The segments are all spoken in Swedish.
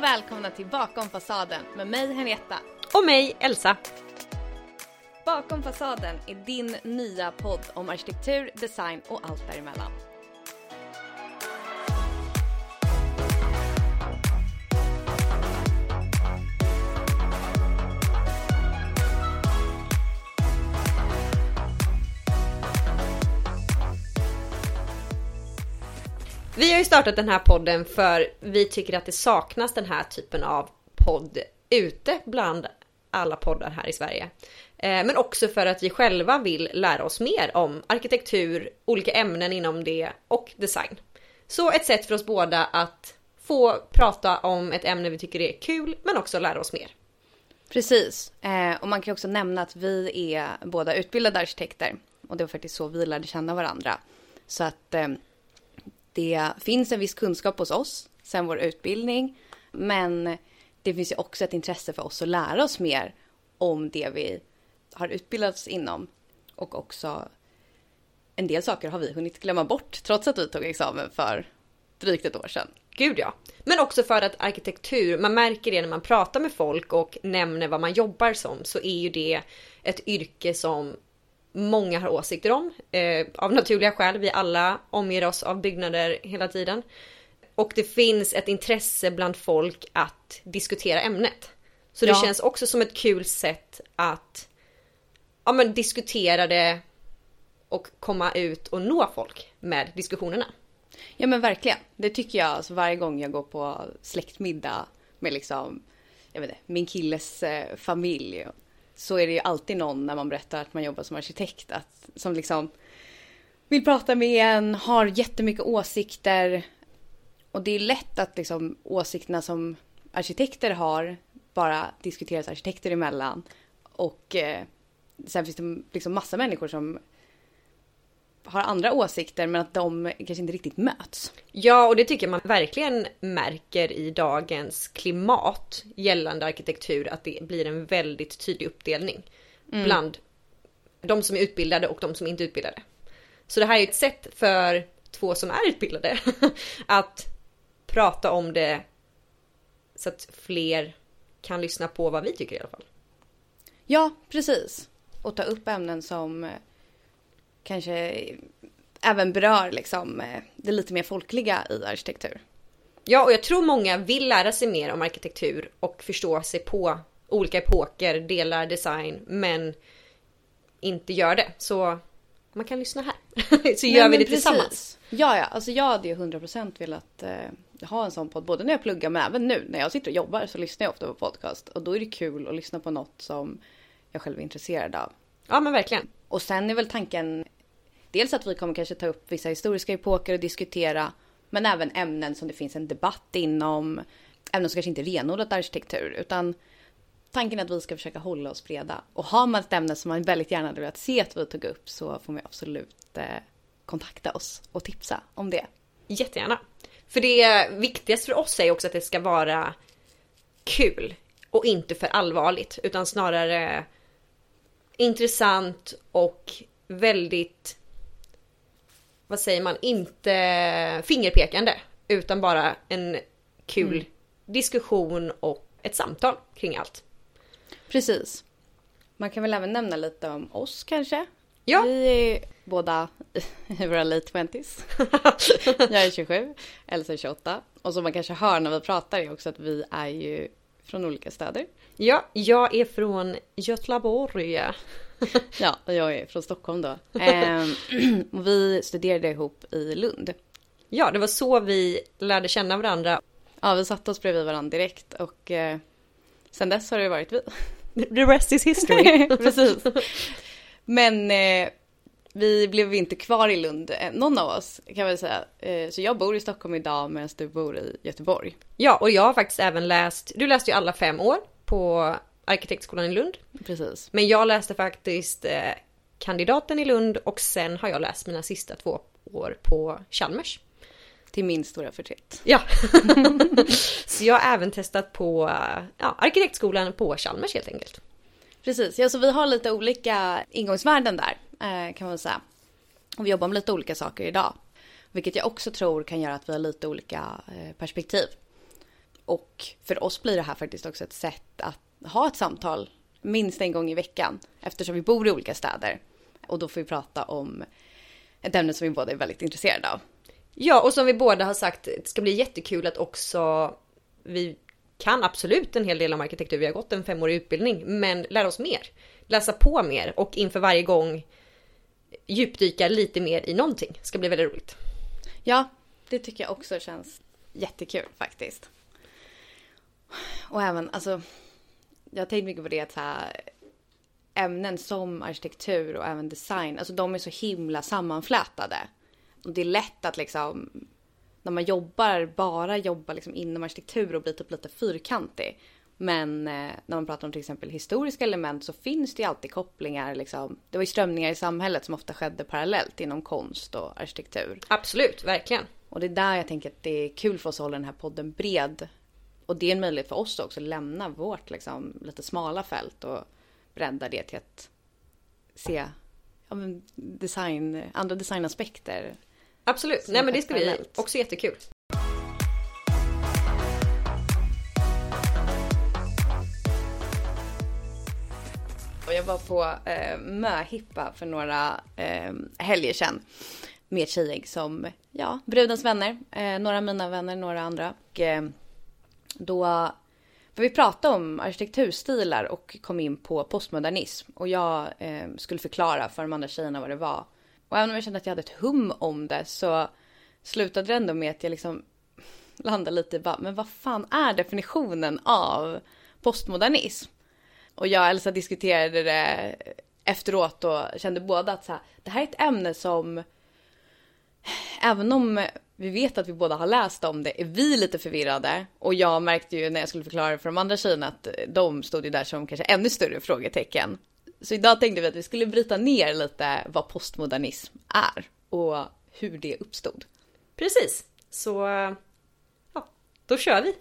och välkomna till Bakom fasaden med mig Henrietta. Och mig, Elsa. Bakom fasaden är din nya podd om arkitektur, design och allt däremellan. Ju startat den här podden för vi tycker att det saknas den här typen av podd ute bland alla poddar här i Sverige. Eh, men också för att vi själva vill lära oss mer om arkitektur, olika ämnen inom det och design. Så ett sätt för oss båda att få prata om ett ämne vi tycker är kul men också lära oss mer. Precis, eh, och man kan också nämna att vi är båda utbildade arkitekter och det var faktiskt så vi lärde känna varandra. Så att eh, det finns en viss kunskap hos oss sen vår utbildning, men det finns ju också ett intresse för oss att lära oss mer om det vi har utbildats inom och också en del saker har vi hunnit glömma bort trots att vi tog examen för drygt ett år sedan. Gud ja. Men också för att arkitektur, man märker det när man pratar med folk och nämner vad man jobbar som så är ju det ett yrke som många har åsikter om. Eh, av naturliga skäl, vi alla omger oss av byggnader hela tiden. Och det finns ett intresse bland folk att diskutera ämnet. Så det ja. känns också som ett kul sätt att ja, men diskutera det och komma ut och nå folk med diskussionerna. Ja men verkligen. Det tycker jag alltså varje gång jag går på släktmiddag med liksom, jag vet inte, min killes eh, familj. Så är det ju alltid någon när man berättar att man jobbar som arkitekt att, som liksom vill prata med en, har jättemycket åsikter. Och det är lätt att liksom åsikterna som arkitekter har bara diskuteras arkitekter emellan. Och eh, sen finns det liksom massa människor som har andra åsikter men att de kanske inte riktigt möts. Ja, och det tycker jag man verkligen märker i dagens klimat gällande arkitektur att det blir en väldigt tydlig uppdelning mm. bland de som är utbildade och de som inte är utbildade. Så det här är ett sätt för två som är utbildade att prata om det så att fler kan lyssna på vad vi tycker i alla fall. Ja, precis. Och ta upp ämnen som kanske även berör liksom eh, det lite mer folkliga i arkitektur. Ja, och jag tror många vill lära sig mer om arkitektur och förstå sig på olika epoker, delar, design, men inte gör det. Så man kan lyssna här. så gör vi det precis. tillsammans. Ja, ja, alltså jag hade ju 100% velat eh, ha en sån podd både när jag pluggar men även nu när jag sitter och jobbar så lyssnar jag ofta på podcast och då är det kul att lyssna på något som jag själv är intresserad av. Ja, men verkligen. Och sen är väl tanken dels att vi kommer kanske ta upp vissa historiska epoker och diskutera, men även ämnen som det finns en debatt inom. Ämnen som kanske inte är renodlat arkitektur, utan tanken är att vi ska försöka hålla oss breda. Och har man ett ämne som man väldigt gärna hade velat se att vi tog upp så får man absolut eh, kontakta oss och tipsa om det. Jättegärna. För det viktigaste för oss är också att det ska vara kul och inte för allvarligt utan snarare intressant och väldigt vad säger man, inte fingerpekande utan bara en kul mm. diskussion och ett samtal kring allt. Precis. Man kan väl även nämna lite om oss kanske? Ja. Vi är båda i våra late twenties. jag är 27, Elsa är 28. Och som man kanske hör när vi pratar är också att vi är ju från olika städer. Ja, jag är från Göteborg. ja, och jag är från Stockholm då. Ehm, vi studerade ihop i Lund. Ja, det var så vi lärde känna varandra. Ja, vi satte oss bredvid varandra direkt och eh, sen dess har det varit vi. The rest is history. Precis. Men eh, vi blev inte kvar i Lund, eh, någon av oss kan man säga. Eh, så jag bor i Stockholm idag medan du bor i Göteborg. Ja, och jag har faktiskt även läst, du läste ju alla fem år på Arkitektskolan i Lund. Precis. Men jag läste faktiskt eh, kandidaten i Lund och sen har jag läst mina sista två år på Chalmers. Till min stora förtret. Ja. så jag har även testat på ja, arkitektskolan på Chalmers helt enkelt. Precis, ja så vi har lite olika ingångsvärden där Eh, kan man säga. Och vi jobbar med lite olika saker idag. Vilket jag också tror kan göra att vi har lite olika eh, perspektiv. Och för oss blir det här faktiskt också ett sätt att ha ett samtal minst en gång i veckan eftersom vi bor i olika städer. Och då får vi prata om ett ämne som vi båda är väldigt intresserade av. Ja, och som vi båda har sagt, det ska bli jättekul att också vi kan absolut en hel del om arkitektur. Vi har gått en femårig utbildning, men lära oss mer. Läsa på mer och inför varje gång djupdyka lite mer i någonting. Det ska bli väldigt roligt. Ja, det tycker jag också känns jättekul faktiskt. Och även, alltså, jag har tänkt mycket på det att så här, ämnen som arkitektur och även design, alltså de är så himla sammanflätade. Och det är lätt att liksom, när man jobbar, bara jobbar liksom inom arkitektur och blir typ lite fyrkantig. Men eh, när man pratar om till exempel historiska element så finns det ju alltid kopplingar. Liksom. Det var ju strömningar i samhället som ofta skedde parallellt inom konst och arkitektur. Absolut, verkligen. Och det är där jag tänker att det är kul för oss att hålla den här podden bred. Och det är en möjlighet för oss också att lämna vårt liksom, lite smala fält och bredda det till att se ja, design, andra designaspekter. Absolut, nej men det ska bli också jättekul. Var på eh, möhippa för några eh, helger sedan med ett tjejgäng som, ja, brudens vänner. Eh, några av mina vänner, några andra. Och, eh, då för vi pratade om arkitekturstilar och kom in på postmodernism. Och jag eh, skulle förklara för de andra tjejerna vad det var. Och även om jag kände att jag hade ett hum om det så slutade det ändå med att jag liksom landade lite i bara, men vad fan är definitionen av postmodernism? Och jag och Elsa diskuterade det efteråt och kände båda att så här, det här är ett ämne som även om vi vet att vi båda har läst om det är vi lite förvirrade. Och jag märkte ju när jag skulle förklara för de andra tjejerna att de stod ju där som kanske ännu större frågetecken. Så idag tänkte vi att vi skulle bryta ner lite vad postmodernism är och hur det uppstod. Precis, så ja, då kör vi.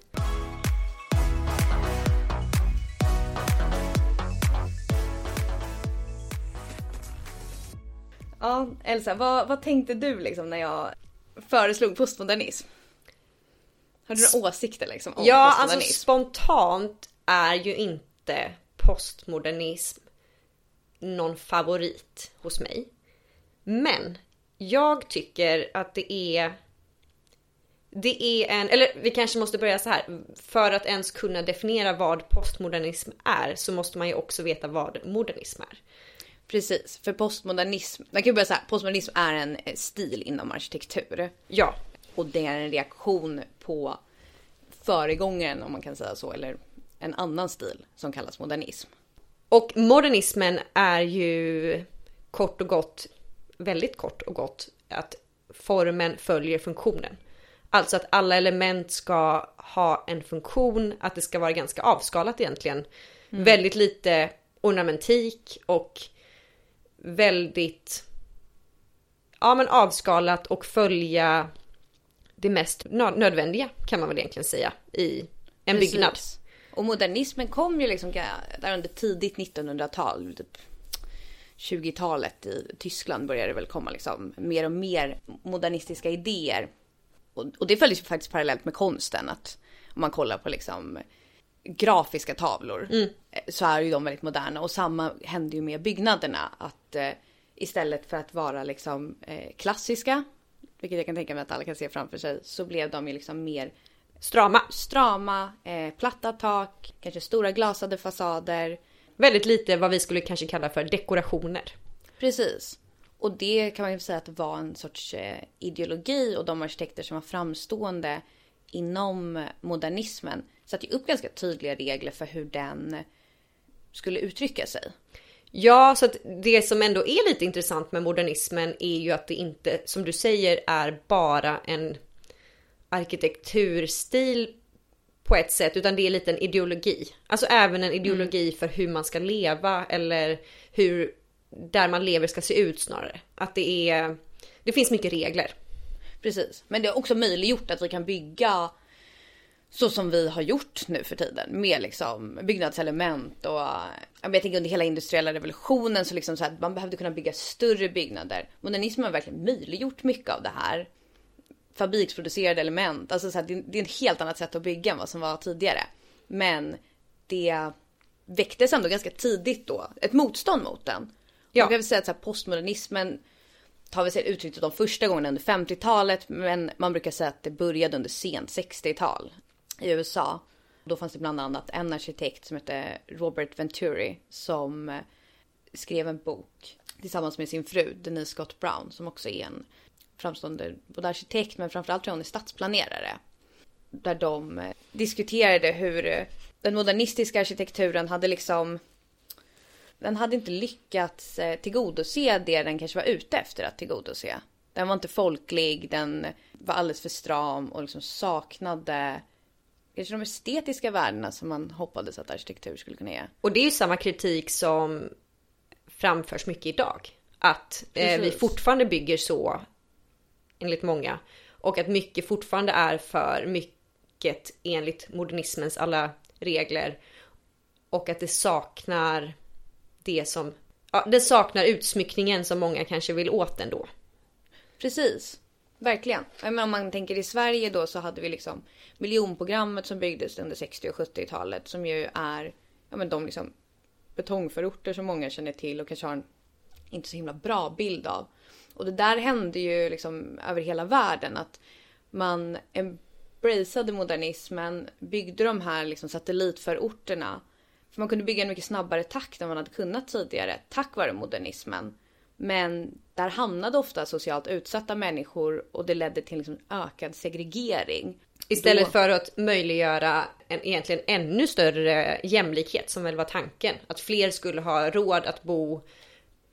Ja, Elsa, vad, vad tänkte du liksom när jag föreslog postmodernism? Har du några åsikter liksom om ja, alltså postmodernism? Ja, alltså spontant är ju inte postmodernism någon favorit hos mig. Men jag tycker att det är det är en, eller vi kanske måste börja så här. För att ens kunna definiera vad postmodernism är så måste man ju också veta vad modernism är. Precis, för postmodernism, man kan ju börja säga postmodernism är en eh, stil inom arkitektur. Ja. Och det är en reaktion på föregångaren om man kan säga så, eller en annan stil som kallas modernism. Och modernismen är ju kort och gott, väldigt kort och gott, att formen följer funktionen. Alltså att alla element ska ha en funktion, att det ska vara ganska avskalat egentligen. Mm. Väldigt lite ornamentik och väldigt ja, men avskalat och följa det mest nödvändiga kan man väl egentligen säga i en Precis. byggnad. Och modernismen kom ju liksom där under tidigt 1900-tal. Typ 20-talet i Tyskland började det väl komma liksom mer och mer modernistiska idéer. Och, och det följdes ju faktiskt parallellt med konsten. Att om man kollar på liksom grafiska tavlor mm. så är ju de väldigt moderna. Och samma hände ju med byggnaderna. Att eh, istället för att vara liksom eh, klassiska, vilket jag kan tänka mig att alla kan se framför sig, så blev de ju liksom mer strama. Strama, eh, platta tak, kanske stora glasade fasader. Väldigt lite vad vi skulle kanske kalla för dekorationer. Precis. Och det kan man ju säga att var en sorts eh, ideologi och de arkitekter som var framstående inom modernismen satte ju upp ganska tydliga regler för hur den skulle uttrycka sig. Ja, så att det som ändå är lite intressant med modernismen är ju att det inte, som du säger, är bara en arkitekturstil på ett sätt, utan det är lite en ideologi. Alltså även en ideologi mm. för hur man ska leva eller hur där man lever ska se ut snarare. Att det är, det finns mycket regler. Precis, men det har också möjliggjort att vi kan bygga så som vi har gjort nu för tiden med liksom byggnadselement och jag tänker under hela industriella revolutionen så liksom så att man behövde kunna bygga större byggnader. Modernismen har verkligen möjliggjort mycket av det här. fabriksproducerade element. Alltså så här, det, det är ett helt annat sätt att bygga än vad som var tidigare. Men det väcktes ändå ganska tidigt då ett motstånd mot den. Ja. Jag vill säga att så här, postmodernismen tar vi sig uttrycket de första gångerna under 50-talet men man brukar säga att det började under sent 60-tal i USA. Då fanns det bland annat en arkitekt som hette Robert Venturi som eh, skrev en bok tillsammans med sin fru Denise Scott Brown som också är en framstående både arkitekt men framförallt tror jag hon är stadsplanerare. Där de eh, diskuterade hur eh, den modernistiska arkitekturen hade liksom den hade inte lyckats tillgodose det den kanske var ute efter att tillgodose. Den var inte folklig, den var alldeles för stram och liksom saknade kanske de estetiska värdena som man hoppades att arkitektur skulle kunna ge. Och det är ju samma kritik som framförs mycket idag. Att eh, vi fortfarande bygger så, enligt många. Och att mycket fortfarande är för mycket enligt modernismens alla regler. Och att det saknar det som, ja, det saknar utsmyckningen som många kanske vill åt ändå. Precis. Verkligen. Men om man tänker i Sverige då så hade vi liksom miljonprogrammet som byggdes under 60 och 70-talet som ju är ja, men de liksom betongförorter som många känner till och kanske har en inte så himla bra bild av. Och det där hände ju liksom över hela världen att man embraceade modernismen, byggde de här liksom satellitförorterna. För man kunde bygga en mycket snabbare takt än man hade kunnat tidigare tack vare modernismen. Men där hamnade ofta socialt utsatta människor och det ledde till liksom ökad segregering. Istället Då... för att möjliggöra en egentligen ännu större jämlikhet som väl var tanken. Att fler skulle ha råd att bo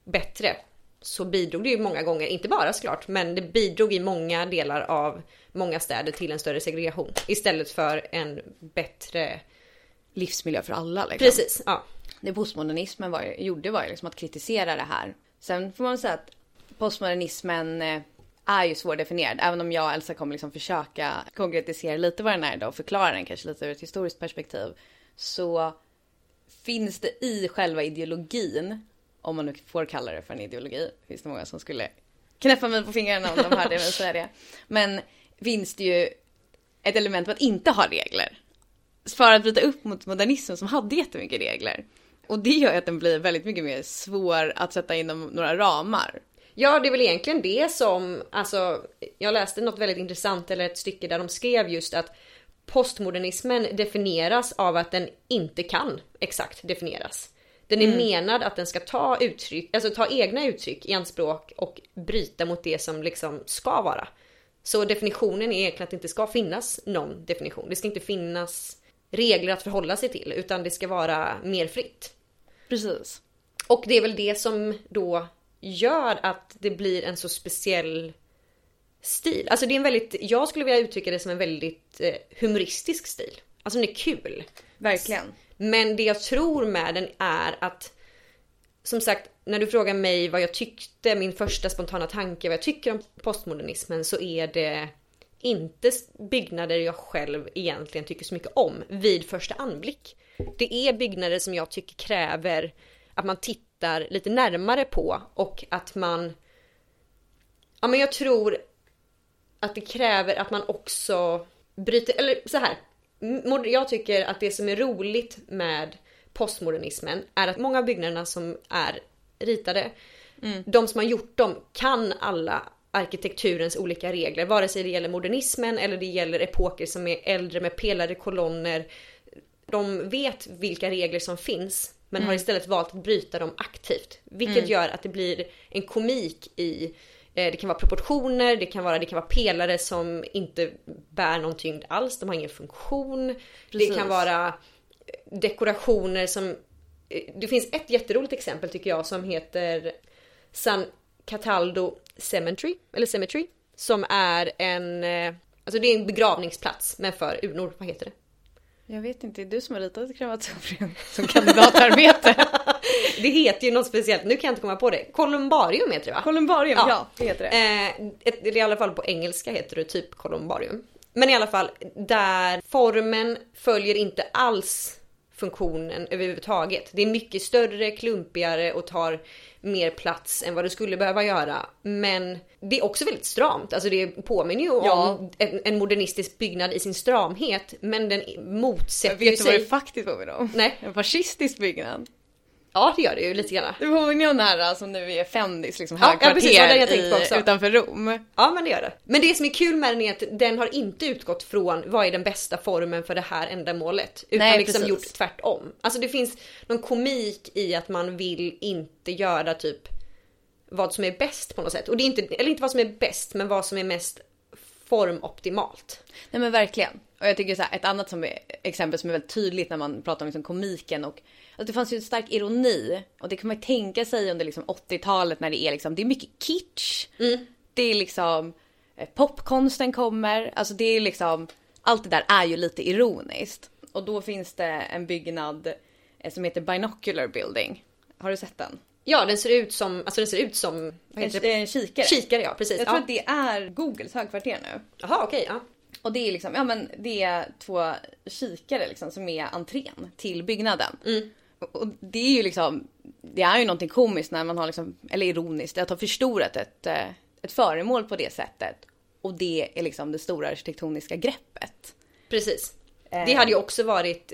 bättre. Så bidrog det ju många gånger, inte bara såklart, men det bidrog i många delar av många städer till en större segregation. Istället för en bättre livsmiljö för alla. Liksom. Precis, ja. Det postmodernismen var, gjorde var ju liksom att kritisera det här Sen får man säga att postmodernismen eh, är ju svårdefinierad. Även om jag och Elsa kommer liksom försöka konkretisera lite vad den är idag och förklara den kanske lite ur ett historiskt perspektiv. Så finns det i själva ideologin, om man nu får kalla det för en ideologi, finns det många som skulle knäppa mig på fingrarna om de hörde mig säga det. Men finns det ju ett element på att inte ha regler. För att bryta upp mot modernismen som hade jättemycket regler. Och det gör att den blir väldigt mycket mer svår att sätta inom några ramar. Ja, det är väl egentligen det som, alltså, jag läste något väldigt intressant eller ett stycke där de skrev just att postmodernismen definieras av att den inte kan exakt definieras. Den är mm. menad att den ska ta uttryck, alltså ta egna uttryck i anspråk och bryta mot det som liksom ska vara. Så definitionen är egentligen att det inte ska finnas någon definition. Det ska inte finnas regler att förhålla sig till utan det ska vara mer fritt. Precis. Och det är väl det som då gör att det blir en så speciell stil. Alltså det är en väldigt, jag skulle vilja uttrycka det som en väldigt eh, humoristisk stil. Alltså den är kul. Verkligen. Men det jag tror med den är att som sagt, när du frågar mig vad jag tyckte, min första spontana tanke, vad jag tycker om postmodernismen så är det inte byggnader jag själv egentligen tycker så mycket om vid första anblick. Det är byggnader som jag tycker kräver att man tittar lite närmare på och att man... Ja men jag tror att det kräver att man också bryter, eller så här. Jag tycker att det som är roligt med postmodernismen är att många av byggnaderna som är ritade, mm. de som har gjort dem kan alla arkitekturens olika regler, vare sig det gäller modernismen eller det gäller epoker som är äldre med pelare, kolonner, de vet vilka regler som finns men mm. har istället valt att bryta dem aktivt. Vilket mm. gör att det blir en komik i eh, det kan vara proportioner, det kan vara, det kan vara pelare som inte bär någon tyngd alls, de har ingen funktion. Precis. Det kan vara eh, dekorationer som... Eh, det finns ett jätteroligt exempel tycker jag som heter San Cataldo Cemetery, eller Cemetery. Som är en... Alltså det är en begravningsplats men för urnor, vad heter det? Jag vet inte, det är du som har ritat ett krematorium som kandidatarbete. det heter ju något speciellt, nu kan jag inte komma på det. Columbarium heter det va? Columbarium, ja, ja det heter det. Eh, I alla fall på engelska heter det typ Columbarium. Men i alla fall, där formen följer inte alls funktionen överhuvudtaget. Det är mycket större, klumpigare och tar mer plats än vad det skulle behöva göra. Men det är också väldigt stramt. Alltså det påminner ju Ja. om en, en modernistisk byggnad i sin stramhet. Men den motsätter ju Vet du vad det sig... faktiskt påminner om? Nej. En fascistisk byggnad. Ja det gör det ju lite grann. Det påminner ju om den här som nu är Fendis, liksom Ja, ja, precis, det högkvarter också. i, utanför Rom. Ja men det gör det. Men det som är kul med den är att den har inte utgått från vad är den bästa formen för det här ändamålet. Utan Nej, liksom precis. gjort tvärtom. Alltså det finns någon komik i att man vill inte göra typ vad som är bäst på något sätt. Och det är inte, eller inte vad som är bäst men vad som är mest formoptimalt. Nej men verkligen. Och jag tycker så här, ett annat som är, exempel som är väldigt tydligt när man pratar om liksom komiken och att det fanns ju en stark ironi och det kan man tänka sig under liksom 80-talet när det är liksom, det är mycket kitsch. Det är liksom eh, popkonsten kommer, alltså det är liksom allt det där är ju lite ironiskt och då finns det en byggnad eh, som heter Binocular Building. Har du sett den? Ja den ser ut som, alltså den ser ut som, vad heter En, det? en kikare. Kikare ja, precis. Jag tror ja. att det är Googles högkvarter nu. Jaha okej, ja. Och det är liksom, ja men det är två kikare liksom som är entrén till byggnaden. Och- Och det är ju liksom, det är ju någonting komiskt när man har liksom, eller ironiskt, att ha förstorat ett, eh, ett föremål på det sättet. Och det är liksom det stora arkitektoniska greppet. Precis. Eh. Det hade ju också varit,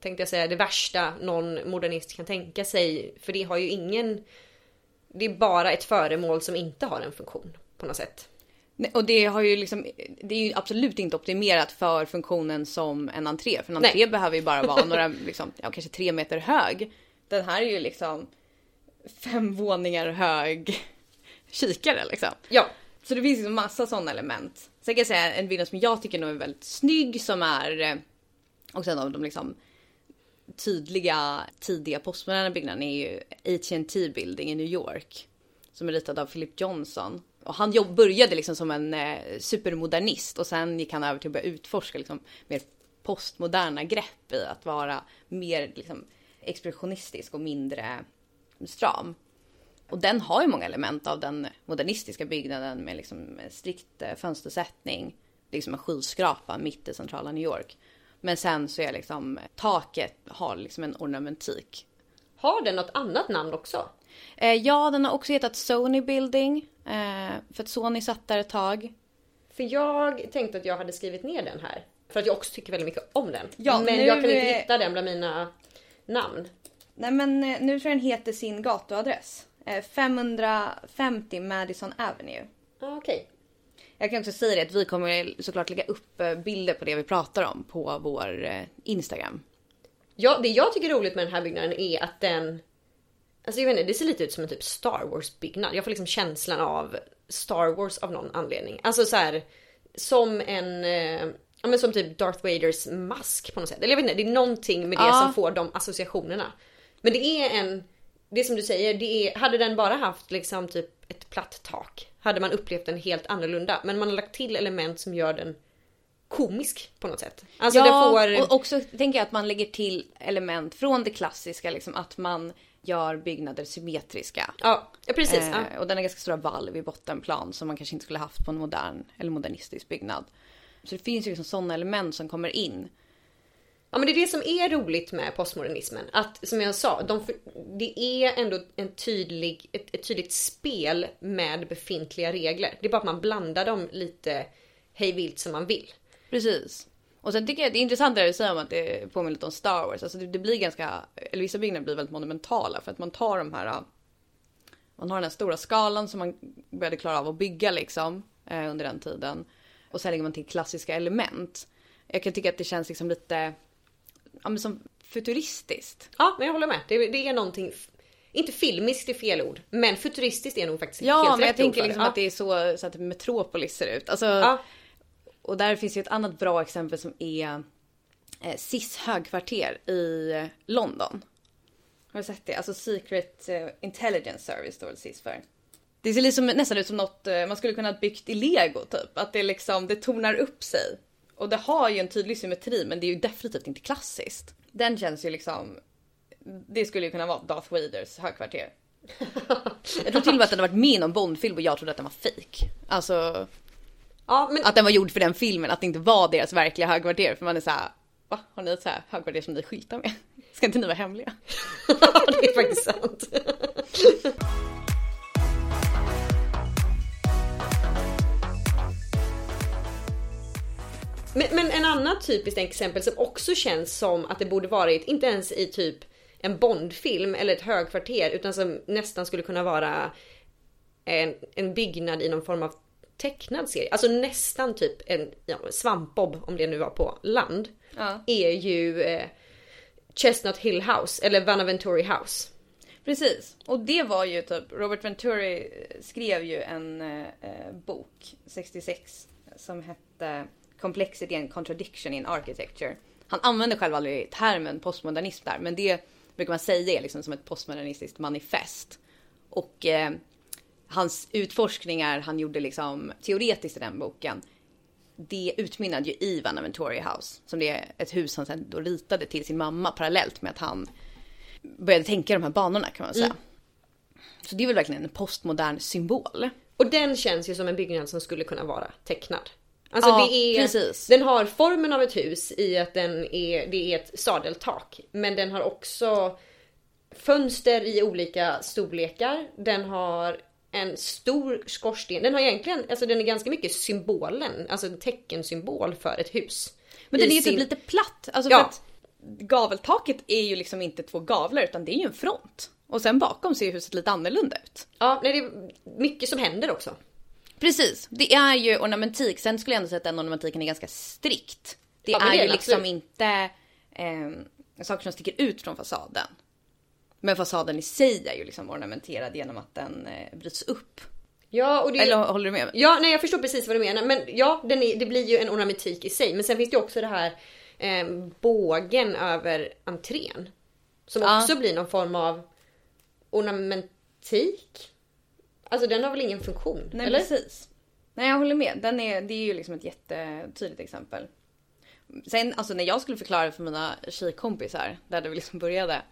tänkte jag säga, det värsta någon modernist kan tänka sig. För det har ju ingen... Det är bara ett föremål som inte har en funktion på något sätt. Nej, Och det har ju liksom, det är ju absolut inte optimerat för funktionen som en entré. För en Nej. entré behöver ju bara vara några, liksom, ja, kanske tre meter hög. Den här är ju liksom fem våningar hög kikare liksom. Ja, Så det finns liksom massa sådana element. Sen kan jag säga en byggnad som jag tycker nog är väldigt snygg som är eh, också en av de liksom tydliga tidiga postmoderna byggnaderna är ju AT&T Building i New York. Som är ritad av Philip Johnson. Och han jobb, började liksom som en eh, supermodernist och sen gick han över till att börja utforska liksom mer postmoderna grepp i att vara mer liksom expressionistisk och mindre stram. Och den har ju många element av den modernistiska byggnaden med liksom strikt eh, fönstersättning. Liksom en skyskrapa mitt i centrala New York. Men sen så är liksom taket har liksom en ornamentik. har den något annat namn också? Eh, ja, den har också hetat Sony Building. Eh, för att Sony satt där ett tag. För jag tänkte att jag hade skrivit ner den här. För att jag också tycker väldigt mycket om den. Ja, Men nu jag kan inte hitta den bland mina namn. Nej men eh, nu tror jag den heter sin gatuadress. Eh, 550 Madison Avenue. Ah, Okej. Jag kan också säga det att vi kommer såklart lägga upp eh, bilder på det vi pratar om på vår eh, Instagram. Ja, det jag tycker är roligt med den här byggnaden är att den... Alltså jag vet inte, det ser lite ut som en typ Star Wars byggnad. Jag får liksom känslan av Star Wars av någon anledning. Alltså så här som en... Eh, ja men som typ Darth Vaders mask på något sätt. Eller jag vet inte, det är någonting med det Ja. som får de associationerna. Men det är en... Det är som du säger, det är, hade den bara haft liksom typ ett platt tak hade man upplevt den helt annorlunda. Men man har lagt till element som gör den komisk på något sätt. Alltså det får... och också tänker jag att man lägger till element från det klassiska, liksom att man gör byggnader symmetriska. Ja, ja precis. ja. Eh, och den har ganska stora valv i bottenplan som man kanske inte skulle haft på en modern eller modernistisk byggnad. Så det finns ju liksom sådana element som kommer in. Ja men det är det som är roligt med postmodernismen. Att som jag sa, de, det är ändå en tydlig, ett, ett tydligt spel med befintliga regler. Det är bara att man blandar dem lite hej vilt som man vill. Precis. Och sen tycker jag det är intressant det du säger om att det påminner lite om Star Wars. Alltså det, det blir ganska, eller vissa byggnader blir väldigt monumentala för att man tar de här, man har den här stora skalan som man började klara av att bygga liksom eh, under den tiden. Och sen lägger man till klassiska element. Jag kan tycka att det känns liksom lite, ja men som futuristiskt. Ja, men jag håller med. Det, det är någonting, inte filmiskt är fel ord, men futuristiskt är nog faktiskt Ja, helt men jag rätt ord tänker liksom det. att det är så, så att Metropolis ser ut. Alltså, Ja. Och där finns ju ett annat bra exempel som är eh, SIS högkvarter i London. Har du sett det? Alltså Secret eh, Intelligence Service står väl SIS för. Det ser liksom nästan ut som något eh, man skulle kunna ha byggt i lego typ. Att det liksom, det tonar upp sig. Och det har ju en tydlig symmetri men det är ju definitivt inte klassiskt. Den känns ju liksom, det skulle ju kunna vara Darth Vaders högkvarter. Jag tror till och med att den har varit med i någon Bondfilm och jag trodde att den var fake. Alltså Ja, men att den var gjord för den filmen, att det inte var deras verkliga högkvarter. För man är såhär, va? Har ni ett så här högkvarter som ni skyltar med? Ska inte ni vara hemliga? det är faktiskt sant. Men, men en annan typiskt exempel som också känns som att det borde varit, inte ens i typ en Bondfilm eller ett högkvarter utan som nästan skulle kunna vara en, en byggnad i någon form av tecknad serie. Alltså nästan typ en ja, svampbob om det nu var på land. Ja. Är ju eh, Chestnut Hill House eller Vanaventuri House. Precis. Och det var ju typ, Robert Venturi skrev ju en eh, bok 66 som hette Complexity and Contradiction in Architecture. Han använde själv aldrig termen postmodernism där, men det brukar man säga är liksom som ett postmodernistiskt manifest. Och eh, hans utforskningar han gjorde liksom teoretiskt i den boken. Det utmynnade ju i Vanaventory House, som det är ett hus han sen då ritade till sin mamma parallellt med att han började tänka de här banorna kan man säga. Mm. Så det är väl verkligen en postmodern symbol. Och den känns ju som en byggnad som skulle kunna vara tecknad. Alltså Ja, det är, precis. den har formen av ett hus i att den är, det är ett sadeltak. Men den har också fönster i olika storlekar. Den har en stor skorsten. Den har egentligen, alltså den är ganska mycket symbolen, alltså en teckensymbol för ett hus. Men den är ju typ sin- lite platt. Alltså Ja. att gaveltaket är ju liksom inte två gavlar utan det är ju en front. Och sen bakom ser huset lite annorlunda ut. Ja, nej, det är mycket som händer också. Precis, det är ju ornamentik. Sen skulle jag ändå säga att den ornamentiken är ganska strikt. Det Ja, men är det ju liksom inte eh, saker som sticker ut från fasaden. Men fasaden i sig är ju liksom ornamenterad genom att den eh, bryts upp. Ja, och det Eller håller du med mig? Ja, nej jag förstår precis vad du menar. Men ja, den är, det blir ju en ornamentik i sig. Men sen finns det ju också det här eh, bågen över entrén. Som Ja. också blir någon form av ornamentik. Alltså den har väl ingen funktion? Nej eller? precis. Nej jag håller med. Den är, det är ju liksom ett jättetydligt exempel. Sen alltså när jag skulle förklara för mina tjejkompisar, där det liksom började.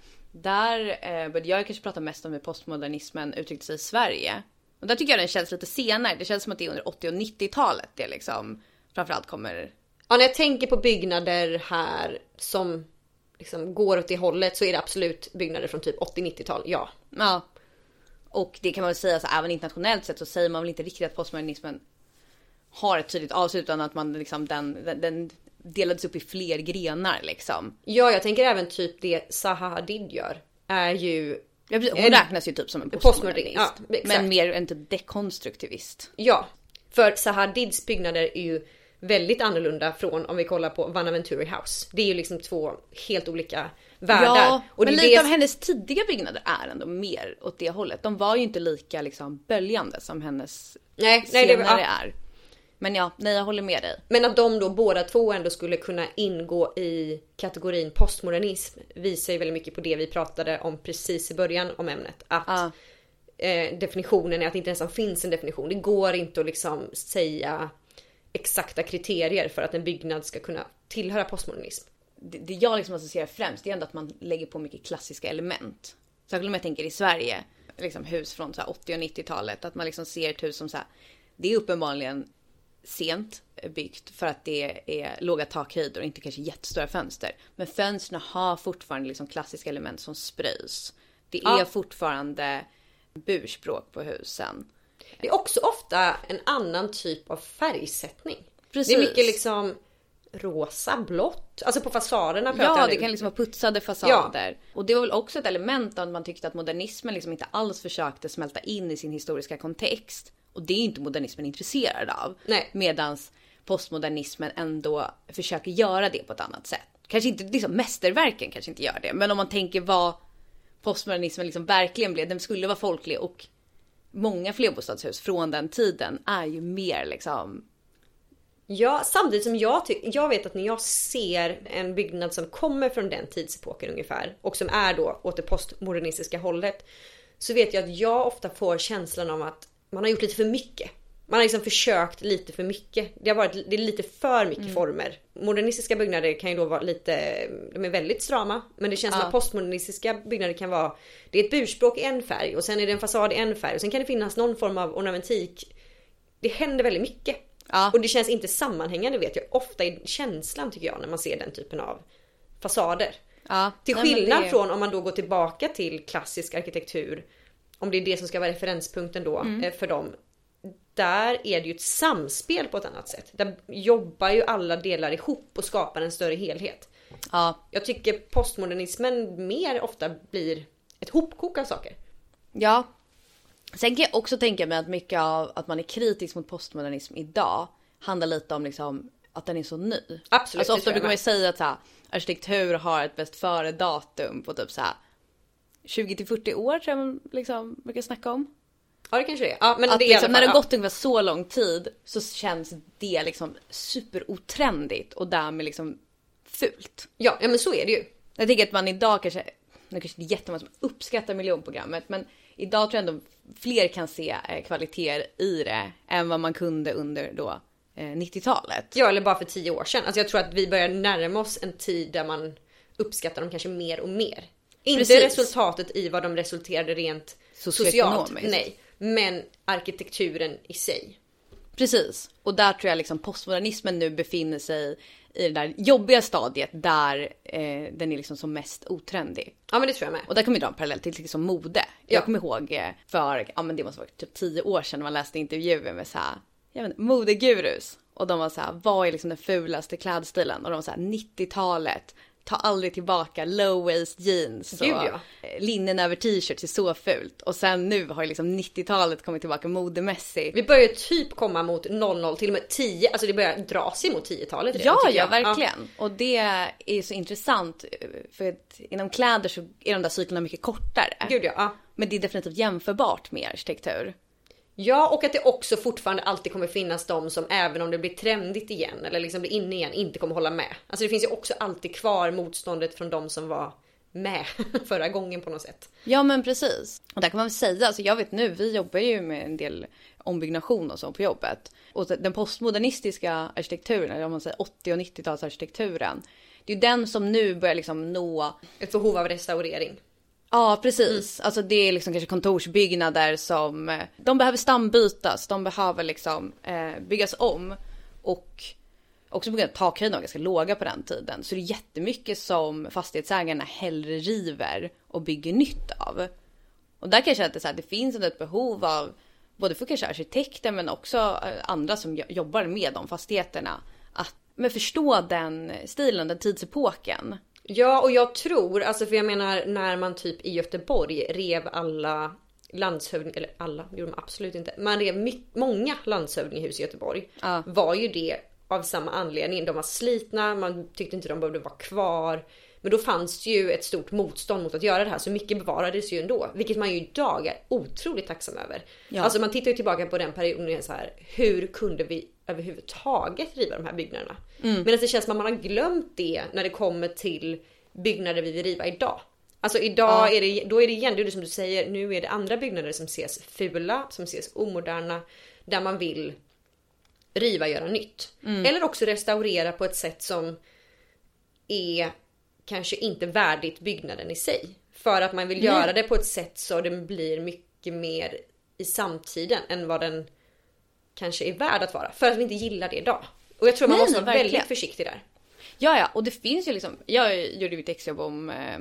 Där eh, började jag kanske prata mest om hur postmodernismen uttryckte sig i Sverige. Och där tycker jag den känns lite senare. Det känns som att det är under 80 och 90-talet det liksom framförallt kommer. Ja, när jag tänker på byggnader här som liksom går åt det hållet så är det absolut byggnader från typ 80-90-tal, ja. Ja. Och det kan man väl säga så även internationellt sett så säger man väl inte riktigt att postmodernismen har ett tydligt avslut utan att man liksom den, den, den delades upp i fler grenar liksom. Ja, jag tänker även typ det Zaha Hadid gör. Är ju Ja, precis. Hon räknas ju typ som en postmodernist, ja, men mer en typ dekonstruktivist. Ja, för Sahadids byggnader är ju väldigt annorlunda från om vi kollar på Vanaventuri House. Det är ju liksom två helt olika världar. Ja, och men lite det- av hennes tidiga byggnader är ändå mer åt det hållet. De var ju inte lika liksom böljande som hennes nej, nej, det, senare ja. är. Men ja, nej jag håller med dig. Men att de då båda två ändå skulle kunna ingå i kategorin postmodernism visar ju väldigt mycket på det vi pratade om precis i början om ämnet. Att Ja. eh, definitionen är att det inte nästan finns en definition. Det går inte att liksom säga exakta kriterier för att en byggnad ska kunna tillhöra postmodernism. det, det jag liksom associerar främst det är ändå att man lägger på mycket klassiska element. Särskilt om jag tänker i Sverige, liksom hus från så här 80 och 90-talet. Att man liksom ser ett hus som så här, det är uppenbarligen sent byggt för att det är låga takhöjder och inte kanske jättestora fönster. Men fönstren har fortfarande liksom klassiska element som spröjs. Det är Ja. fortfarande burspråk på husen. Det är också ofta en annan typ av färgsättning. Precis. Det är mycket liksom rosa, blått. Alltså på fasaderna pratar Ja, det nu. kan liksom vara putsade fasader. Och det var väl också ett element av att man tyckte att modernismen liksom inte alls försökte smälta in i sin historiska kontext. Och det är inte modernismen intresserad av. Nej. Medans postmodernismen ändå försöker göra det på ett annat sätt. Kanske inte liksom mästerverken kanske inte gör det, men om man tänker vad postmodernismen liksom verkligen blev. Den skulle vara folklig och många flerbostadshus från den tiden är ju mer liksom Ja, samtidigt som jag tycker, jag vet att när jag ser en byggnad som kommer från den tidsepoken ungefär och som är då åt det postmodernistiska hållet. Så vet jag att jag ofta får känslan av att man har gjort lite för mycket. Man har liksom försökt lite för mycket. Det har varit det är lite för mycket former. Modernistiska byggnader kan ju då vara lite, de är väldigt strama. Men det känns som Ja. att postmodernistiska byggnader kan vara, det är ett burspråk i en färg och sen är det en fasad i en färg och sen kan det finnas någon form av ornamentik. Det händer väldigt mycket. Ja. Och det känns inte sammanhängande vet jag. Ofta är känslan tycker jag när man ser den typen av fasader. Ja. Till Nej, skillnad det- från om man då går tillbaka till klassisk arkitektur. Om det är det som ska vara referenspunkten då Mm. eh, för dem. Där är det ju ett samspel på ett annat sätt. Där jobbar ju alla delar ihop och skapar en större helhet. Ja. Jag tycker postmodernismen mer ofta blir ett hopkok av saker. Ja. Sen kan jag också tänka mig att mycket av att man är kritisk mot postmodernism idag handlar lite om liksom att den är så ny. Absolut, Alltså ofta brukar man ju säga att så här, arkitektur har ett bäst före datum på typ så här 20 till 40 år tror jag man liksom brukar snacka om. Ja det kanske det är. Ja, men Att det är liksom, när det har gått ungefär så lång tid så känns det liksom superotrendigt och därmed liksom fult. Ja, ja men så är det ju. Jag tänker att man idag kanske, nu kanske det är jättemånga som uppskattar miljonprogrammet men idag tror jag ändå fler kan se eh, kvaliteter i det än vad man kunde under då eh, 90-talet. Ja eller bara för tio år sedan. Alltså jag tror att vi börjar närma oss en tid där man uppskattar dem kanske mer och mer. Inte Precis. resultatet i vad de resulterade rent socialt. Nej. Men arkitekturen i sig. Precis. Och där tror jag liksom postmodernismen nu befinner sig i det där jobbiga stadiet där eh, den är liksom som mest otrendig. Ja men det tror jag med. Och där kan vi dra en parallell till liksom mode. Ja. Jag kommer ihåg eh, för, ja men det måste vara typ tio år sedan man läste intervjuer med så här, jag vet inte, modegurus. Och de var så här, vad är liksom den fulaste klädstilen? Och de var så här, 90-talet, ta aldrig tillbaka low waist jeans och ja. eh, linnen över t-shirts är så fult. Och sen nu har liksom 90-talet kommit tillbaka modemässigt. Vi börjar typ komma mot 00 till och med 10. Alltså det börjar dra sig mot 10-talet redan, Ja, ja, jag. verkligen. Och det är så intressant eh, för att inom kläder så är de där cyklerna mycket kortare. Gud ja. ja. Men det är definitivt jämförbart med arkitektur. Ja, och att det också fortfarande alltid kommer finnas de som även om det blir trendigt igen eller liksom blir inne igen inte kommer hålla med. Alltså det finns ju också alltid kvar motståndet från de som var med förra gången på något sätt. Ja men precis. Och där kan man väl säga, alltså jag vet nu, vi jobbar ju med en del ombyggnation och så på jobbet. Och den postmodernistiska arkitekturen, eller om man säger 80 och 90-talsarkitekturen. Det är ju den som nu börjar liksom nå Ett behov av restaurering. Ja precis. Alltså det är liksom kanske kontorsbyggnader som eh, de behöver stambytas. De behöver liksom eh, byggas om. Och också på grund av att takhöjderna var ganska låga på den tiden. Så det är jättemycket som fastighetsägarna hellre river och bygger nytt av. Och där kan jag känna att det, så här, det finns ett behov av både för kanske arkitekter men också eh, andra som jobbar med de fastigheterna. Att men förstå den stilen, den tidsepoken. Ja, och jag tror, alltså för jag menar när man typ i Göteborg rev alla landshövding, eller alla, gjorde man absolut inte. Man rev my- många landshövdingehus i Göteborg. Ja. Var ju det av samma anledning. De var slitna, man tyckte inte de behövde vara kvar. Men då fanns det ju ett stort motstånd mot att göra det här, så mycket bevarades ju ändå. Vilket man ju idag är otroligt tacksam över. Ja. Alltså man tittar ju tillbaka på den perioden och är så här, hur kunde vi överhuvudtaget riva de här byggnaderna? Mm. Medan det känns som att man har glömt det när det kommer till byggnader vi vill riva idag. Alltså idag Ja. är det, då är det igen, det är det som du säger, nu är det andra byggnader som ses fula, som ses omoderna, där man vill riva, göra nytt. Mm. Eller också restaurera på ett sätt som är kanske inte värdigt byggnaden i sig. För att man vill Nej. göra det på ett sätt så den blir mycket mer i samtiden än vad den kanske är värd att vara. För att vi inte gillar det idag. Och jag tror man Nej, måste vara väldigt verkligen. försiktig där. Ja, ja, och det finns ju liksom. Jag gjorde mitt exjobb om eh,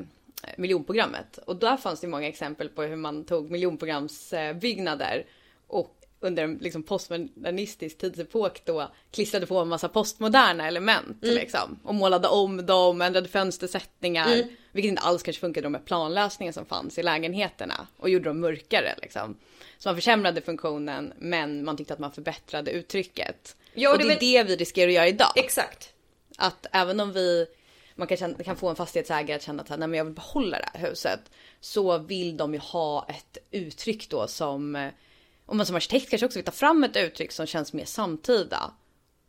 miljonprogrammet och där fanns det många exempel på hur man tog miljonprogramsbyggnader och under en liksom postmodernistisk tidsepok då klistrade på en massa postmoderna element liksom och målade om dem, ändrade fönstersättningar, vilket inte alls kanske funkade med planlösningen som fanns i lägenheterna och gjorde dem mörkare liksom. Så man försämrade funktionen, men man tyckte att man förbättrade uttrycket. Ja, och det, det är det vi riskerar att göra idag. Exakt. Att även om vi man kan, känna, kan få en fastighetsägare att känna att nej, men jag vill behålla det här huset. Så vill de ju ha ett uttryck då som, om man som arkitekt kanske också vill ta fram ett uttryck som känns mer samtida.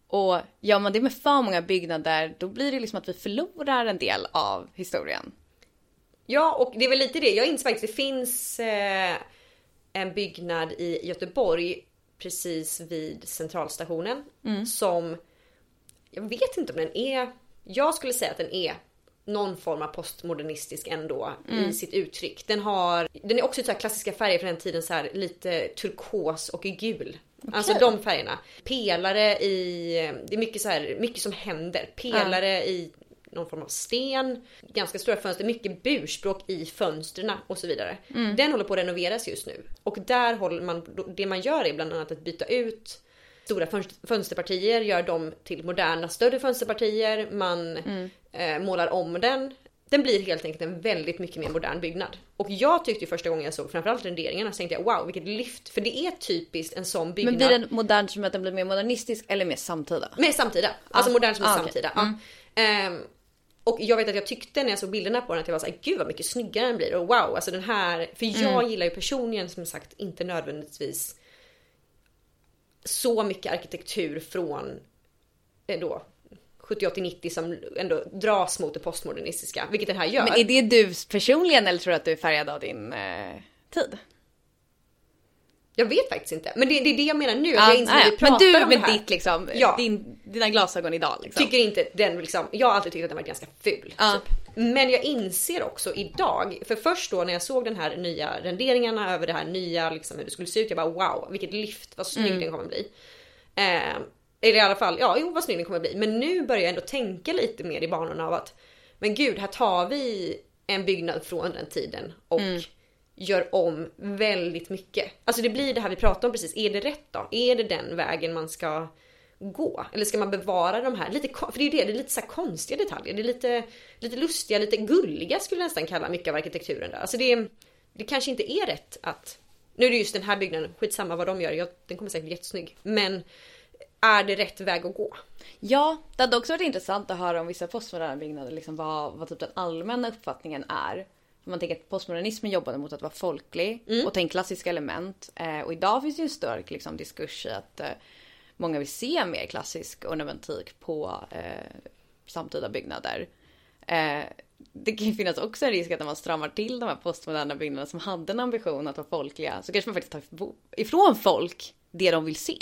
Och gör man det med för många byggnader då blir det liksom att vi förlorar en del av historien. Ja, och det är väl lite det. Jag inser faktiskt det finns eh, en byggnad i Göteborg precis vid centralstationen som jag vet inte om den är. Jag skulle säga att den är någon form av postmodernistisk ändå i sitt uttryck. Den har, den är också så här klassiska färger från den tiden så här lite turkos och gul. Alltså de färgerna. Pelare i, det är mycket så här, mycket som händer. Pelare i någon form av sten, ganska stora fönster, mycket burspråk i fönstren och så vidare. Mm. Den håller på att renoveras just nu. Och där håller man, det man gör är bland annat att byta ut stora fönster- fönsterpartier, gör dem till moderna större fönsterpartier, man Mm. eh, målar om den. Den blir helt enkelt en väldigt mycket mer modern byggnad. Och jag tyckte första gången jag såg framförallt renderingarna så tänkte jag wow vilket lyft. För det är typiskt en sån byggnad. Men blir den modern som att den blir mer modernistisk eller mer samtida? Mer samtida. Alltså modern som är Ah, samtida. Ja. Ehm, och jag vet att jag tyckte när jag såg bilderna på den att jag var såhär, gud vad mycket snyggare den blir. Och wow, alltså den här. För jag gillar ju personligen som sagt inte nödvändigtvis så mycket arkitektur från eh, då 70, 80, 90 som ändå dras mot det postmodernistiska. Vilket den här gör. Men är det du personligen eller tror du att du är färgad av din eh, tid? Jag vet faktiskt inte. Men det, det är det jag menar nu. Ja, jag inser vi men pratar du om med det här. ditt liksom, Ja. din, dina glasögon idag liksom. Tycker inte den liksom, jag har alltid tyckt att den var ganska ful. Ja. Typ. Men jag inser också idag, för först då när jag såg den här nya renderingarna över det här nya, liksom hur det skulle se ut. Jag bara wow, vilket lyft, vad snygg den kommer bli. Eh, eller i alla fall, ja jo vad snygg den kommer bli. Men nu börjar jag ändå tänka lite mer i banorna av att, men gud här tar vi en byggnad från den tiden och gör om väldigt mycket. Alltså det blir det här vi pratade om precis, är det rätt då? Är det den vägen man ska gå? Eller ska man bevara de här, lite, för det är ju det, det är lite så konstiga detaljer. Det är lite, lite lustiga, lite gulliga skulle jag nästan kalla mycket av arkitekturen där. Alltså det, det kanske inte är rätt att, nu är det just den här byggnaden, skitsamma vad de gör, jag, den kommer säkert bli jättesnygg. Men är det rätt väg att gå? Ja, det hade också varit intressant att höra om vissa postmoderna byggnader, liksom vad, vad typ den allmänna uppfattningen är. Om man tänker att postmodernismen jobbade mot att vara folklig och ta in klassiska element. Eh, och idag finns det ju en stark liksom, diskurs i att eh, många vill se mer klassisk ornamentik på eh, samtida byggnader. Eh, det kan ju finnas också en risk att när man stramar till de här postmoderna byggnaderna som hade en ambition att vara folkliga så kanske man faktiskt tar ifrån folk det de vill se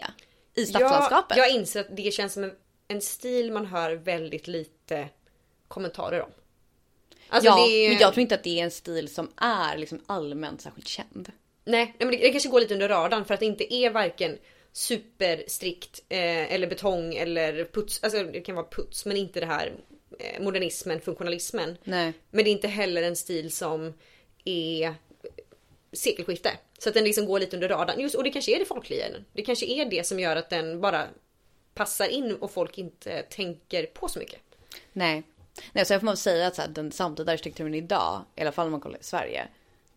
i stadslandskapet. Jag, jag inser att det känns som en, en stil man hör väldigt lite kommentarer om. Alltså ja, är, men jag tror inte att det är en stil som är liksom allmänt särskilt känd. Nej, nej men det, det kanske går lite under radarn för att det inte är varken superstrikt eh, eller betong eller puts. Alltså det kan vara puts men inte det här eh, modernismen, funktionalismen. Nej. Men det är inte heller en stil som är sekelskifte. Så att den liksom går lite under radarn. Just, och det kanske är det folkliga. Det kanske är det som gör att den bara passar in och folk inte tänker på så mycket. Nej. Nej, jag får man säga att så här, den samtida arkitekturen idag, i alla fall om man kollar i Sverige,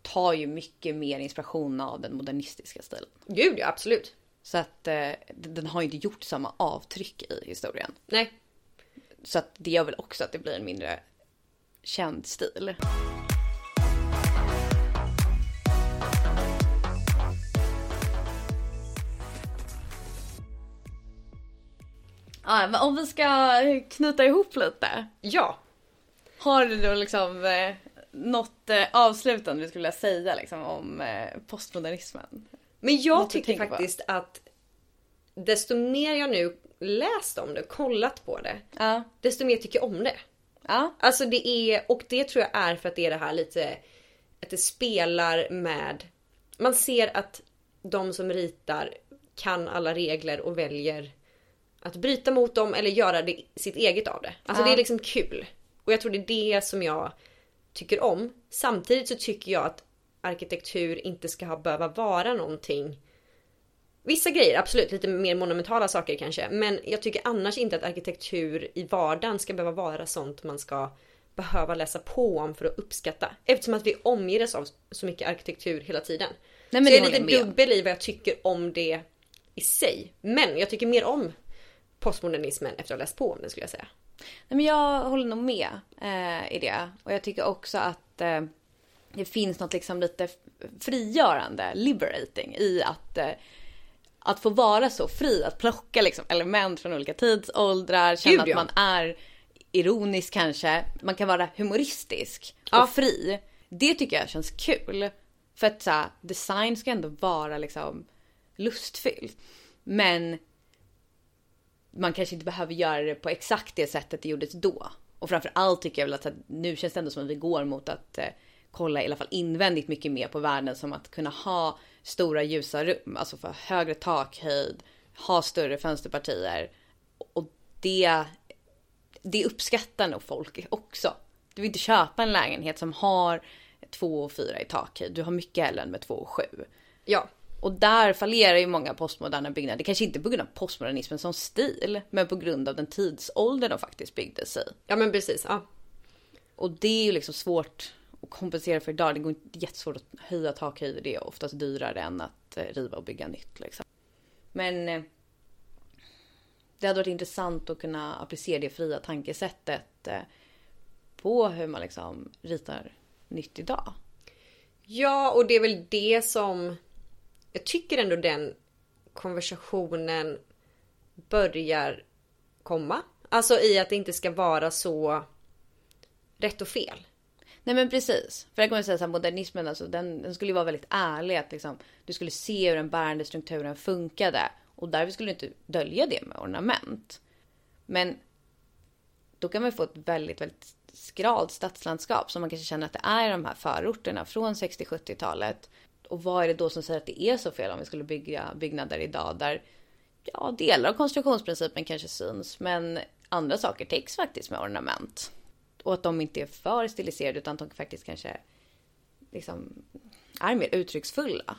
tar ju mycket mer inspiration av den modernistiska stilen. Gud ja, absolut. Så att eh, den har ju inte gjort samma avtryck i historien. Nej, Så att det gör väl också att det blir en mindre känd stil. Ja, men om vi ska knyta ihop lite. ja. Har du då liksom eh, något eh, avslutande du skulle vilja säga liksom, om eh, postmodernismen? Men jag tycker tänker på? faktiskt att desto mer jag nu läst om det, kollat på det, Ja. desto mer tycker jag om det. Ja. Alltså det är, och det tror jag är för att det är det här lite, att det spelar med, man ser att de som ritar kan alla regler och väljer att bryta mot dem eller göra det, sitt eget av det. Alltså Ja. det är liksom kul. Och jag tror det är det som jag tycker om. Samtidigt så tycker jag att arkitektur inte ska ha, behöva vara någonting Vissa grejer, absolut, lite mer monumentala saker kanske. Men jag tycker annars inte att arkitektur i vardagen ska behöva vara sånt man ska behöva läsa på om för att uppskatta. Eftersom att vi omger oss av så mycket arkitektur hela tiden. Nej, så det jag är lite dubbel i vad jag tycker om det i sig. Men jag tycker mer om postmodernismen efter att ha läst på om den skulle jag säga. Nej, men jag håller nog med eh, i det. Och jag tycker också att eh, det finns något liksom lite frigörande, liberating i att eh, att få vara så fri, att plocka liksom element från olika tidsåldrar, känna Gud, att ja. man är ironisk kanske. Man kan vara humoristisk och Ja. fri. Det tycker jag känns kul. För att så här, design ska ändå vara liksom lustfyllt. Men man kanske inte behöver göra det på exakt det sättet det gjordes då. Och framför allt tycker jag väl att här, nu känns det ändå som att vi går mot att eh, kolla i alla fall invändigt mycket mer på världen som att kunna ha stora ljusa rum, alltså få högre takhöjd, ha större fönsterpartier. Och det, det uppskattar nog folk också. Du vill inte köpa en lägenhet som har 2 och 4 i takhöjd. Du har mycket hellre än med 2 och 7. Ja. Och där fallerar ju många postmoderna byggnader. Kanske inte på grund av postmodernismen som stil, men på grund av den tidsålder de faktiskt byggdes i. Ja men precis, ja. Och det är ju liksom svårt och kompensera för idag. Det går inte jättesvårt att höja takhöjder. Det är oftast dyrare än att eh, riva och bygga nytt liksom. Men eh, det hade varit intressant att kunna applicera det fria tankesättet eh, på hur man liksom ritar nytt idag. Ja, och det är väl det som jag tycker ändå den konversationen börjar komma. Alltså i att det inte ska vara så rätt och fel. Nej men precis. För det kommer säga att modernismen alltså, den, den skulle ju vara väldigt ärlig. Att liksom, du skulle se hur den bärande strukturen funkade. Och därför skulle du inte dölja det med ornament. Men då kan man få ett väldigt, väldigt skralt stadslandskap som man kanske känner att det är i de här förorterna från 60-70-talet. Och vad är det då som säger att det är så fel om vi skulle bygga byggnader idag där ja, delar av konstruktionsprincipen kanske syns, men andra saker täcks faktiskt med ornament. Och att de inte är för stiliserade utan att de faktiskt kanske liksom är mer uttrycksfulla.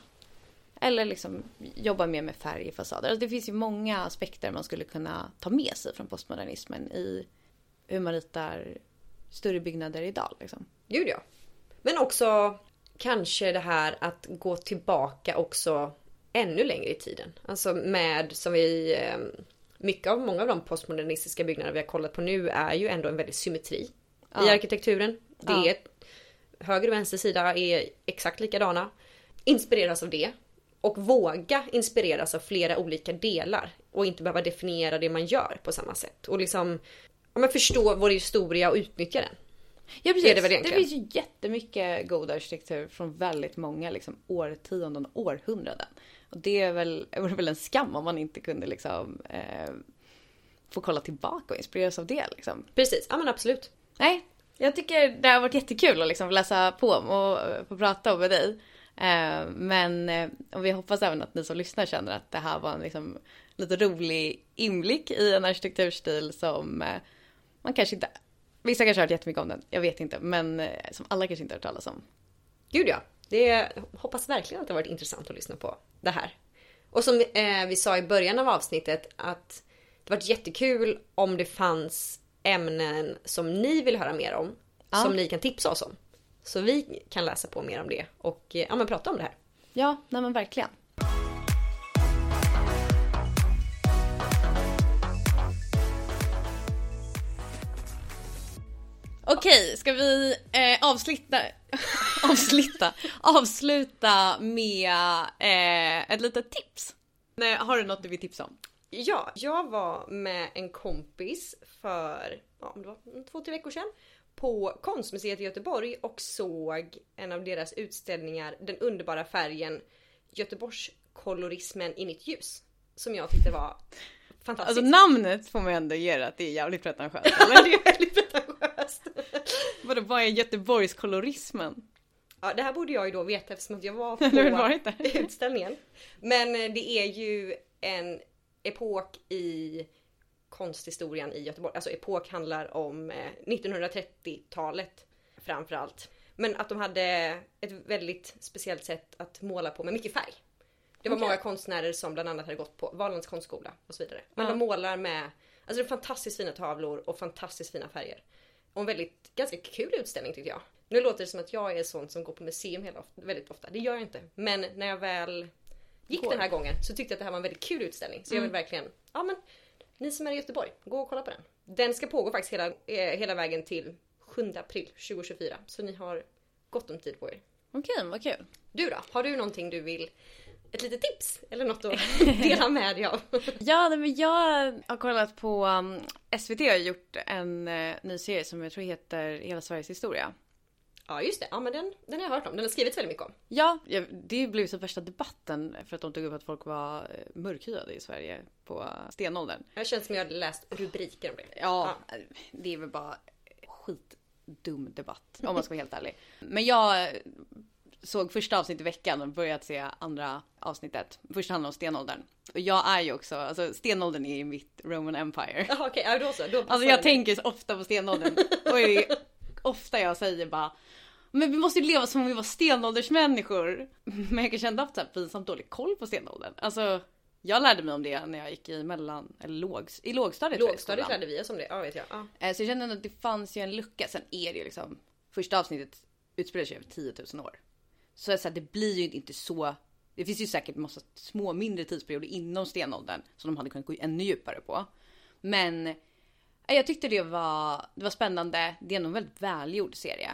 Eller liksom jobbar mer med färg i fasader. Alltså det finns ju många aspekter man skulle kunna ta med sig från postmodernismen i hur man ritar större byggnader idag. Liksom. Gud ja. Men också kanske det här att gå tillbaka också ännu längre i tiden. Alltså med som vi eh, mycket av många av de postmodernistiska byggnader vi har kollat på nu är ju ändå en väldig symmetri ja. i arkitekturen. Det ja. är höger och vänster sida är exakt likadana. Inspireras av det. Och våga inspireras av flera olika delar. Och inte behöva definiera det man gör på samma sätt. Och liksom ja, men förstå vår historia och utnyttja den. Ja precis. Det, det, finns ju jättemycket god arkitektur från väldigt många liksom, årtionden och århundraden. Och det är väl, är väl en skam om man inte kunde liksom eh, få kolla tillbaka och inspireras av det. Liksom. Precis, ja men absolut. Nej, jag tycker det har varit jättekul att liksom läsa på och få prata med dig. Eh, men eh, och vi hoppas även att ni som lyssnar känner att det här var en liksom, lite rolig inblick i en arkitekturstil som eh, man kanske inte, vissa kanske har hört jättemycket om den, jag vet inte, men som alla kanske inte har hört talas om. Gud ja, det hoppas verkligen att det har varit intressant att lyssna på det här. Och som eh, vi sa i början av avsnittet att det varit jättekul om det fanns ämnen som ni vill höra mer om. Ja. Som ni kan tipsa oss om. Så vi kan läsa på mer om det och ja, men prata om det här. Ja, nej men verkligen. Okej, ska vi eh, avsluta, avsluta, avsluta med eh, ett litet tips? Nej, har du något du vill tipsa om? Ja, jag var med en kompis för ja, det var två, tre veckor sedan på Konstmuseet i Göteborg och såg en av deras utställningar, Den underbara färgen Göteborgskolorismen i nytt ljus. Som jag tyckte var fantastiskt. Alltså namnet får man ändå ge att det är jävligt pretentiöst. Eller? det är väldigt pretentiöst. Vadå, vad är Göteborgskolorismen? Ja, det här borde jag ju då veta eftersom jag var på utställningen. Men eh, det är ju en epok i konsthistorien i Göteborg. Alltså epok handlar om 1930-talet eh, framförallt. Men att de hade ett väldigt speciellt sätt att måla på med mycket färg. Det var okay. många konstnärer som bland annat hade gått på Valands konstskola och så vidare. Men ja. de målar med alltså det är fantastiskt fina tavlor och fantastiskt fina färger. Och en väldigt, ganska kul utställning tyckte jag. Nu låter det som att jag är sån som går på museum hela, väldigt ofta. Det gör jag inte. Men när jag väl gick går. den här gången så tyckte jag att det här var en väldigt kul utställning. Så mm. jag vill verkligen, ja men ni som är i Göteborg, gå och kolla på den. Den ska pågå faktiskt hela, eh, hela vägen till 7 april 2024. Så ni har gott om tid på er. Okej, vad kul. Du då? Har du någonting du vill ett litet tips eller något att dela med dig av? ja, men jag har kollat på um, SVT har gjort en uh, ny serie som jag tror heter Hela Sveriges historia. Ja just det, ja men den, den har jag hört om. Den har skrivits väldigt mycket om. Ja, det blev så värsta debatten för att de tog upp att folk var eh, mörkhyade i Sverige på stenåldern. Det känns som jag hade läst rubriker om det. Ja, ja. det är väl bara skitdum debatt om man ska vara helt ärlig. Men jag såg första avsnittet i veckan och börjat se andra avsnittet. Första handlar om stenåldern. Och jag är ju också, alltså stenåldern är ju mitt Roman Empire. Jaha okej, ja, då så. Då Alltså jag det. tänker så ofta på stenåldern. Och är ofta jag säger bara men vi måste ju leva som om vi var stenåldersmänniskor. Men jag kanske ändå haft så här pinsamt dålig koll på stenåldern. Alltså jag lärde mig om det när jag gick i mellan, eller låg, i lågstadiet. jag, Lågstadiet skolan. lärde vi oss om det, ja vet jag. Ja. Eh, Så jag kände att det fanns ju en lucka. Sen är det ju liksom, första avsnittet utspelar sig över 10 000 år. Så, så här, det blir ju inte så, det finns ju säkert massa små mindre tidsperioder inom stenåldern som de hade kunnat gå ännu djupare på. Men jag tyckte det var, det var spännande. Det är nog en väldigt välgjord serie.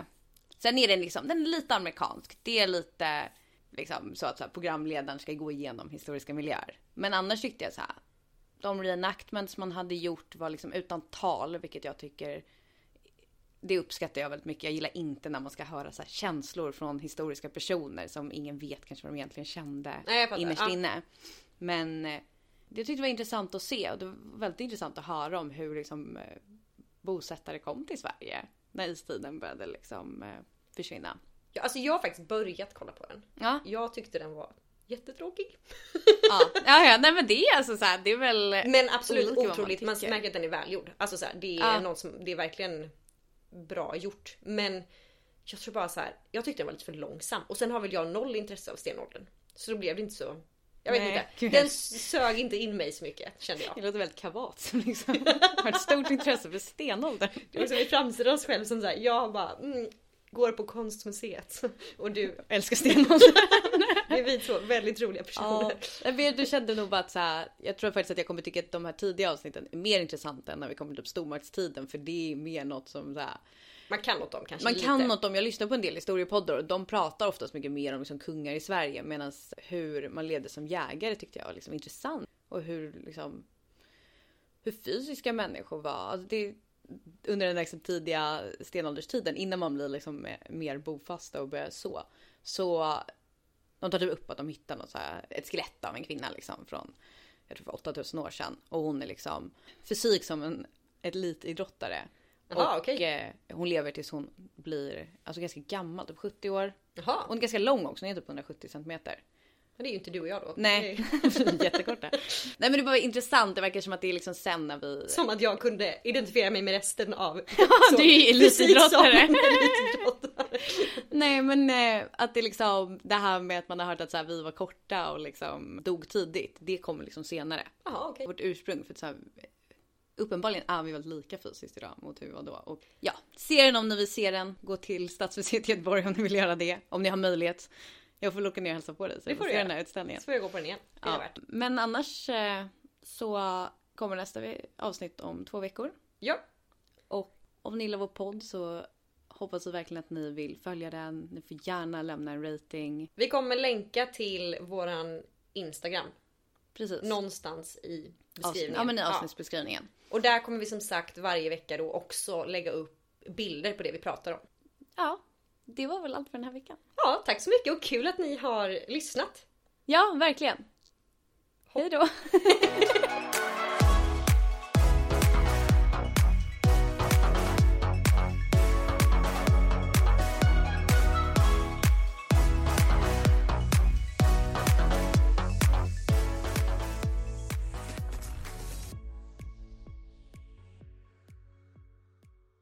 Sen är den liksom, den är lite amerikansk. Det är lite liksom så att så här, programledaren ska gå igenom historiska miljöer. Men annars tyckte jag så här. De reenactments man hade gjort var liksom utan tal, vilket jag tycker det uppskattar jag väldigt mycket. Jag gillar inte när man ska höra så här känslor från historiska personer som ingen vet kanske vad de egentligen kände Nej, innerst inne. Men det tyckte jag var intressant att se och det var väldigt intressant att höra om hur liksom, eh, bosättare kom till Sverige när istiden började liksom, eh, försvinna. Ja, alltså jag har faktiskt börjat kolla på den. Ja, Jag tyckte den var jättetråkig. ja, ja, ja nej men det är alltså så här, det är väl. Men absolut man otroligt, man, tycker. märker att den är välgjord. Alltså så här, det är Ja. någon som, det är verkligen bra gjort. Men jag tror bara så här, jag tyckte den var lite för långsam. Och sen har väl jag noll intresse av stenåldern. Så då blev det inte så, jag vet Nej, inte. gud. Den sög inte in mig så mycket kände jag. Det låter väldigt kavat som liksom har ett stort intresse för stenåldern. Det vi framställer oss själv som såhär, jag bara mm, går på konstmuseet. Och du, Älskar stenåldern. det är vi två väldigt roliga Ja, personer. vet, du kände nog bara att så här, jag tror faktiskt att jag kommer tycka att de här tidiga avsnitten är mer intressanta än när vi kommer till typ stormaktstiden för det är mer något som så här, Man kan något om kanske man lite. kan något om. Jag lyssnar på en del historiepoddar och de pratar oftast mycket mer om liksom kungar i Sverige medan hur man levde som jägare tyckte jag var liksom intressant och hur liksom hur fysiska människor var. Alltså det, under den liksom tidiga stenålderstiden innan man blir liksom mer bofasta och börjar så. Så de tar typ upp att de hittar något så här, ett skelett av en kvinna liksom från jag tror för 8000 år sedan och hon är liksom fysik som en elitidrottare. Jaha, och okej. eh, hon lever tills hon blir alltså ganska gammal, typ 70 år. Jaha, Hon är ganska lång också, hon är typ 170 centimeter. men det är ju inte du och jag då. Nej, jättekorta. Nej men det var intressant, det verkar som att det är liksom sen när vi... Som att jag kunde identifiera mig med resten av... du är elitidrottare. Nej men eh, att det liksom det här med att man har hört att så här, vi var korta och liksom dog tidigt. Det kommer liksom senare. Jaha okej. Vårt ursprung för att så här, uppenbarligen är vi väldigt lika fysiskt idag mot hur vi var då. Och ja, se den om ni vill se den. Gå till Stadsmuseet i Göteborg om ni vill göra det. Om ni har möjlighet. Jag får åka ner och hälsa på dig så Det får du se den här utställningen. Så får jag gå på den igen. Det är Ja, värt. men annars eh, så kommer nästa avsnitt om två veckor. Ja, Och om ni gillar vår podd så hoppas vi verkligen att ni vill följa den. Ni får gärna lämna en rating. vi kommer länka till våran Instagram Precis. någonstans i beskrivningen. ja men i Ja. avsnittsbeskrivningen. Och där kommer vi som sagt varje vecka då också lägga upp bilder på det vi pratar om. Ja, det var väl allt för den här veckan. Ja, tack så mycket och kul att ni har lyssnat. Ja, verkligen. Hej då.